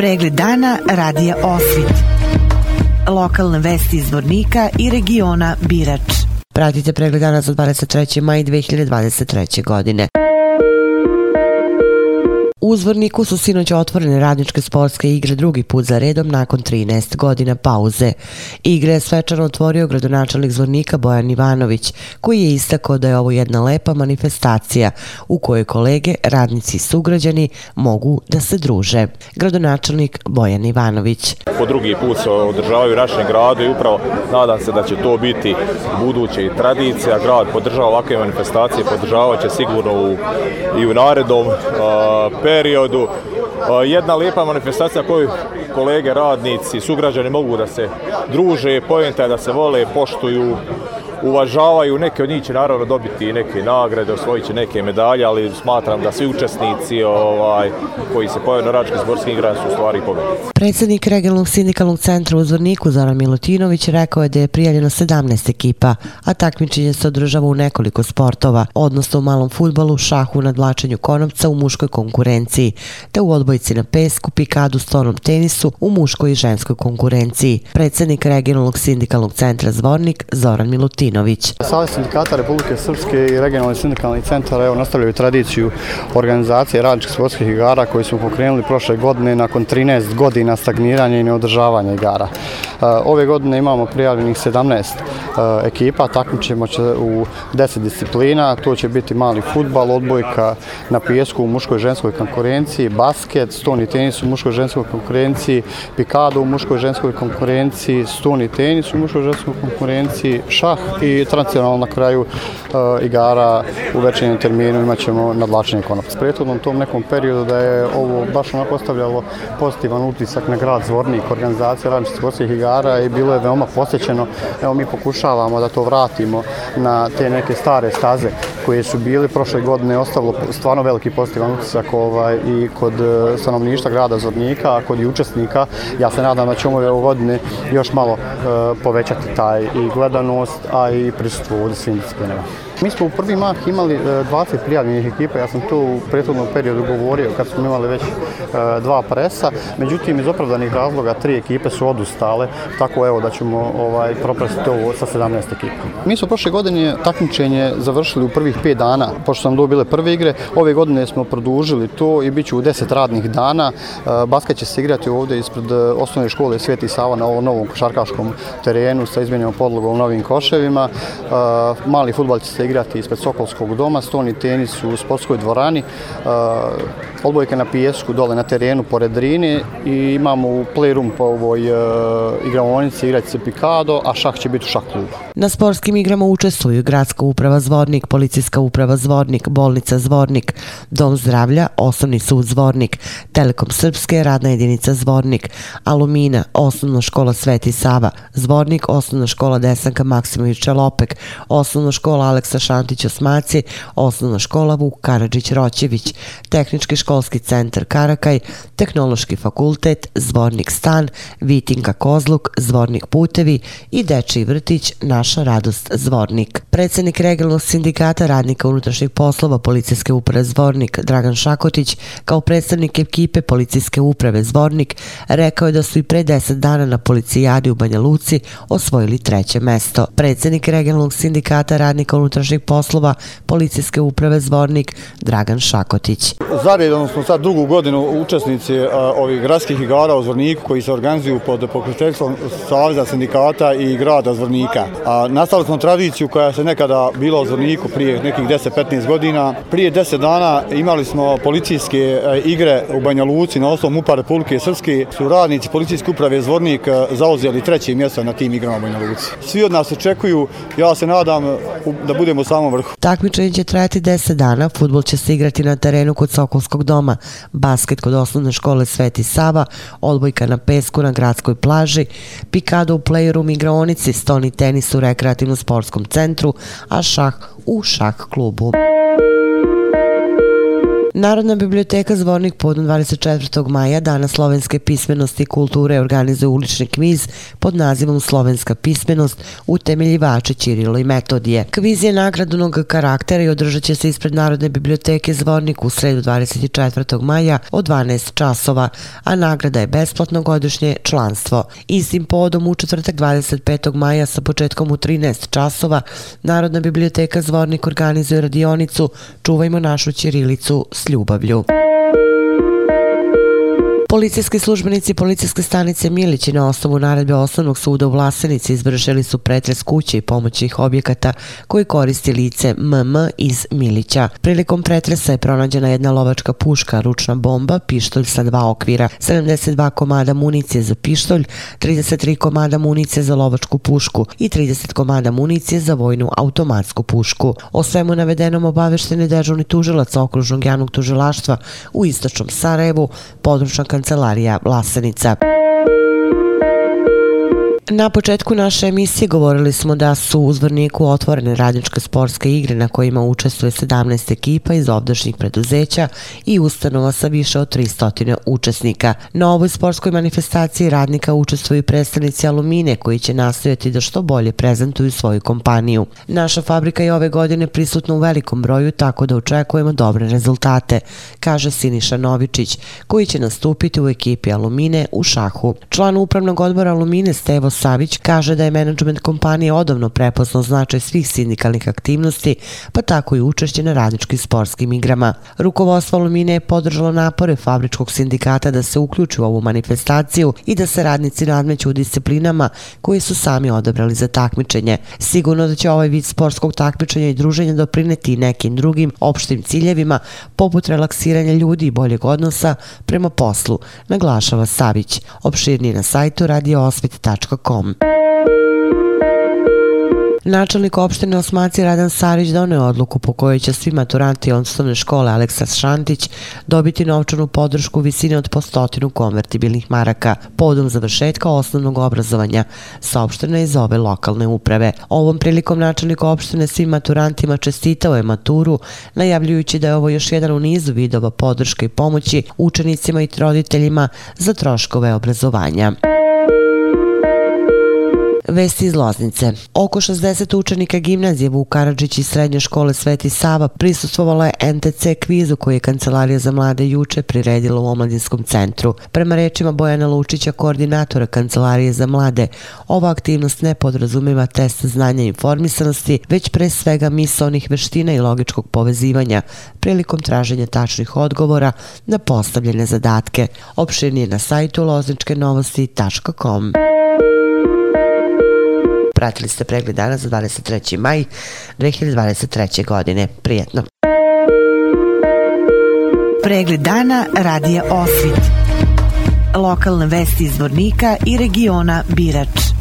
Pregled dana radija Osvit. Lokalne vesti iz Vornika i regiona Birač. Pratite pregled dana za 23. maj 2023. godine. U Zvorniku su sinoć otvorene radničke sportske igre drugi put za redom nakon 13 godina pauze. Igre je svečano otvorio gradonačelnik Zvornika Bojan Ivanović, koji je istakao da je ovo jedna lepa manifestacija u kojoj kolege, radnici i sugrađani mogu da se druže. Gradonačelnik Bojan Ivanović. Po drugi put se održavaju našem gradu i upravo nadam se da će to biti buduće i tradicija. Grad podržava ovakve manifestacije, podržava će sigurno u, i u narednom uh, periodu. Jedna lijepa manifestacija koju kolege, radnici, sugrađani mogu da se druže, pojenta da se vole, poštuju, uvažavaju, neke od njih će naravno dobiti neke nagrade, osvojit će neke medalje, ali smatram da svi učesnici ovaj, koji se pojavaju na račkim sportskim igrama su u stvari pobednici. Predsjednik regionalnog sindikalnog centra u Zvorniku Zoran Milutinović rekao je da je prijavljeno 17 ekipa, a takmičenje se održava u nekoliko sportova, odnosno u malom futbolu, šahu, nadlačenju konopca u muškoj konkurenciji, te u odbojici na pesku, pikadu, stonom tenisu u muškoj i ženskoj konkurenciji. Predsjednik regionalnog sindikalnog centra Zvornik Zoran Milutinović Martinović. Savez sindikata Republike Srpske i regionalni sindikalni centar evo, nastavljaju tradiciju organizacije radničkih sportskih igara koji smo pokrenuli prošle godine nakon 13 godina stagniranja i neodržavanja igara. E, ove godine imamo prijavljenih 17 e, ekipa, takmićemo će u 10 disciplina, to će biti mali futbal, odbojka na pijesku u muškoj i ženskoj konkurenciji, basket, stoni tenis u muškoj i ženskoj konkurenciji, pikado u muškoj i ženskoj konkurenciji, stoni tenis u muškoj i ženskoj konkurenciji, šah i tradicionalno na kraju e, igara u večernjem terminu imat ćemo nadlačenje konopca. Prethodnom tom nekom periodu da je ovo baš onako ostavljalo pozitivan utisak na grad Zvornik, organizacija radničkih sportskih igara i bilo je veoma posjećeno. Evo mi pokušavamo da to vratimo na te neke stare staze koje su bili prošle godine ostavilo stvarno veliki pozitivan utisak ovaj, i kod stanovništa stanovništva grada Zvornika, a kod i učesnika. Ja se nadam da ćemo ove godine još malo e, povećati taj i gledanost, a i prisustvo u svim disciplinama. Mi smo u prvi mah imali e, 20 prijavljenih ekipa, ja sam to u prethodnom periodu govorio kad smo imali već e, dva presa, međutim iz opravdanih razloga tri ekipe su odustale, tako evo da ćemo ovaj, propresiti ovo sa 17 ekipa. Mi smo prošle godine takmičenje završili u prvih 5 dana, pošto sam dobile prve igre, ove godine smo produžili to i bit će u 10 radnih dana. E, basket će se igrati ovdje ispred osnovne škole Sveti Sava na ovom novom košarkaškom terenu sa izmenjenom podlogom novim koševima. Mali futbal će se igrati igrati ispred Sokolskog doma, stoni tenis u sportskoj dvorani, odbojka odbojke na pijesku dole na terenu pored Drine i imamo u playroom po ovoj uh, igravonici igrati se Pikado, a šah će biti u šah klubu. Na sportskim igrama učestvuju Gradska uprava Zvornik, Policijska uprava Zvornik, Bolnica Zvornik, Dom zdravlja, Osnovni sud Zvornik, Telekom Srpske, Radna jedinica Zvornik, Alumina, Osnovna škola Sveti Sava, Zvornik, Osnovna škola Desanka Maksimović Lopek, Osnovna škola Aleksa Šantić Osmaci, Osnovna škola Vuk Karadžić Roćević, Tehnički školski centar Karakaj, Tehnološki fakultet, Zvornik stan, Vitinka Kozluk, Zvornik putevi i Dečiji vrtić Naša radost Zvornik. Predsednik regionalnog sindikata radnika unutrašnjih poslova Policijske uprave Zvornik, Dragan Šakotić, kao predstavnik ekipe Policijske uprave Zvornik, rekao je da su i pre 10 dana na policijadi u Banja Luci osvojili treće mesto. Predsednik regionalnog sindikata radnika unutrašnjih unutrašnjih poslova policijske uprave Zvornik Dragan Šakotić. Zaredom smo sad drugu godinu učesnici ovih gradskih igara u Zvorniku koji se organizuju pod pokriteljstvom Savjeza sindikata i grada Zvornika. A, nastavili smo tradiciju koja se nekada bila u Zvorniku prije nekih 10-15 godina. Prije 10 dana imali smo policijske e, igre u Banja Luci na osnovu MUPA Republike Srpske. Su radnici policijske uprave Zvornik e, zauzeli treće mjesto na tim igrama u Banja Luci. Svi od nas očekuju, ja se nadam da budemo samom vrhu. Takmičenje će trajati 10 dana, futbol će se igrati na terenu kod Sokolskog doma, basket kod osnovne škole Sveti Sava, odbojka na pesku na gradskoj plaži, pikado u playroom igraonici, stoni tenis u rekreativnom sportskom centru, a šah u šah klubu. Narodna biblioteka Zvornik podom 24. maja Dana slovenske pismenosti i kulture organizuje ulični kviz pod nazivom Slovenska pismenost utemeljivače Čirilo i Metodije. Kviz je nagradnog karaktera i održat će se ispred Narodne biblioteke Zvornik u sredu 24. maja od 12 časova, a nagrada je besplatno godišnje članstvo. Istim podom u četvrtak 25. maja sa početkom u 13 časova Narodna biblioteka Zvornik organizuje radionicu Čuvajmo našu Čirilicu Belle babio. Policijski službenici policijske stanice Milići na osnovu naredbe osnovnog suda u Vlasenici izvršili su pretres kuće i pomoćnih objekata koji koristi lice MM iz Milića. Prilikom pretresa je pronađena jedna lovačka puška, ručna bomba, pištolj sa dva okvira, 72 komada municije za pištolj, 33 komada municije za lovačku pušku i 30 komada municije za vojnu automatsku pušku. O svemu navedenom obavešteni dežurni tužilac okružnog javnog tužilaštva u istočnom Sarajevu, područna kancelarija Vlasenica. Na početku naše emisije govorili smo da su u Zvorniku otvorene radničke sportske igre na kojima učestvuje 17 ekipa iz ovdašnjih preduzeća i ustanova sa više od 300 učesnika. Na ovoj sportskoj manifestaciji radnika učestvuju predstavnici Alumine koji će nastojati da što bolje prezentuju svoju kompaniju. Naša fabrika je ove godine prisutna u velikom broju tako da očekujemo dobre rezultate, kaže Siniša Novičić koji će nastupiti u ekipi Alumine u šahu. Član upravnog odbora Alumine Stevo Savić kaže da je menadžment kompanije odavno prepoznao značaj svih sindikalnih aktivnosti, pa tako i učešće na radničkim sportskim igrama. Rukovodstvo Alumine je podržalo napore fabričkog sindikata da se uključi u ovu manifestaciju i da se radnici nadmeću u disciplinama koje su sami odabrali za takmičenje. Sigurno da će ovaj vid sportskog takmičenja i druženja doprineti nekim drugim opštim ciljevima, poput relaksiranja ljudi i boljeg odnosa prema poslu, naglašava Savić. Opširnije na sajtu radioosvit.com kom. Načelnik opštine Osmaci Radan Sarić donio je odluku po kojoj će svi maturanti osnovne škole Aleksa Šantić dobiti novčanu podršku visine od po stotinu konvertibilnih maraka podom završetka osnovnog obrazovanja, saopštene iz ove lokalne uprave. Ovom prilikom načelnik opštine svim maturantima čestitao je maturu, najavljujući da je ovo još jedan u nizu vidova podrške i pomoći učenicima i roditeljima za troškove obrazovanja. Vesti iz Loznice. Oko 60 učenika gimnazije Vuk Karadžić i srednje škole Sveti Sava prisustvovalo je NTC kvizu koji je Kancelarija za mlade juče priredila u Omladinskom centru. Prema rečima Bojana Lučića, koordinatora Kancelarije za mlade, ova aktivnost ne podrazumeva test znanja i informisanosti, već pre svega misonih veština i logičkog povezivanja prilikom traženja tačnih odgovora na postavljene zadatke. Opširnije na sajtu lozničkenovosti.com. Pratili ste pregled dana za 23. maj 2023. godine. Prijetno. Pregled dana radija Osvit. Lokalne vesti iz Vornika i regiona Birač.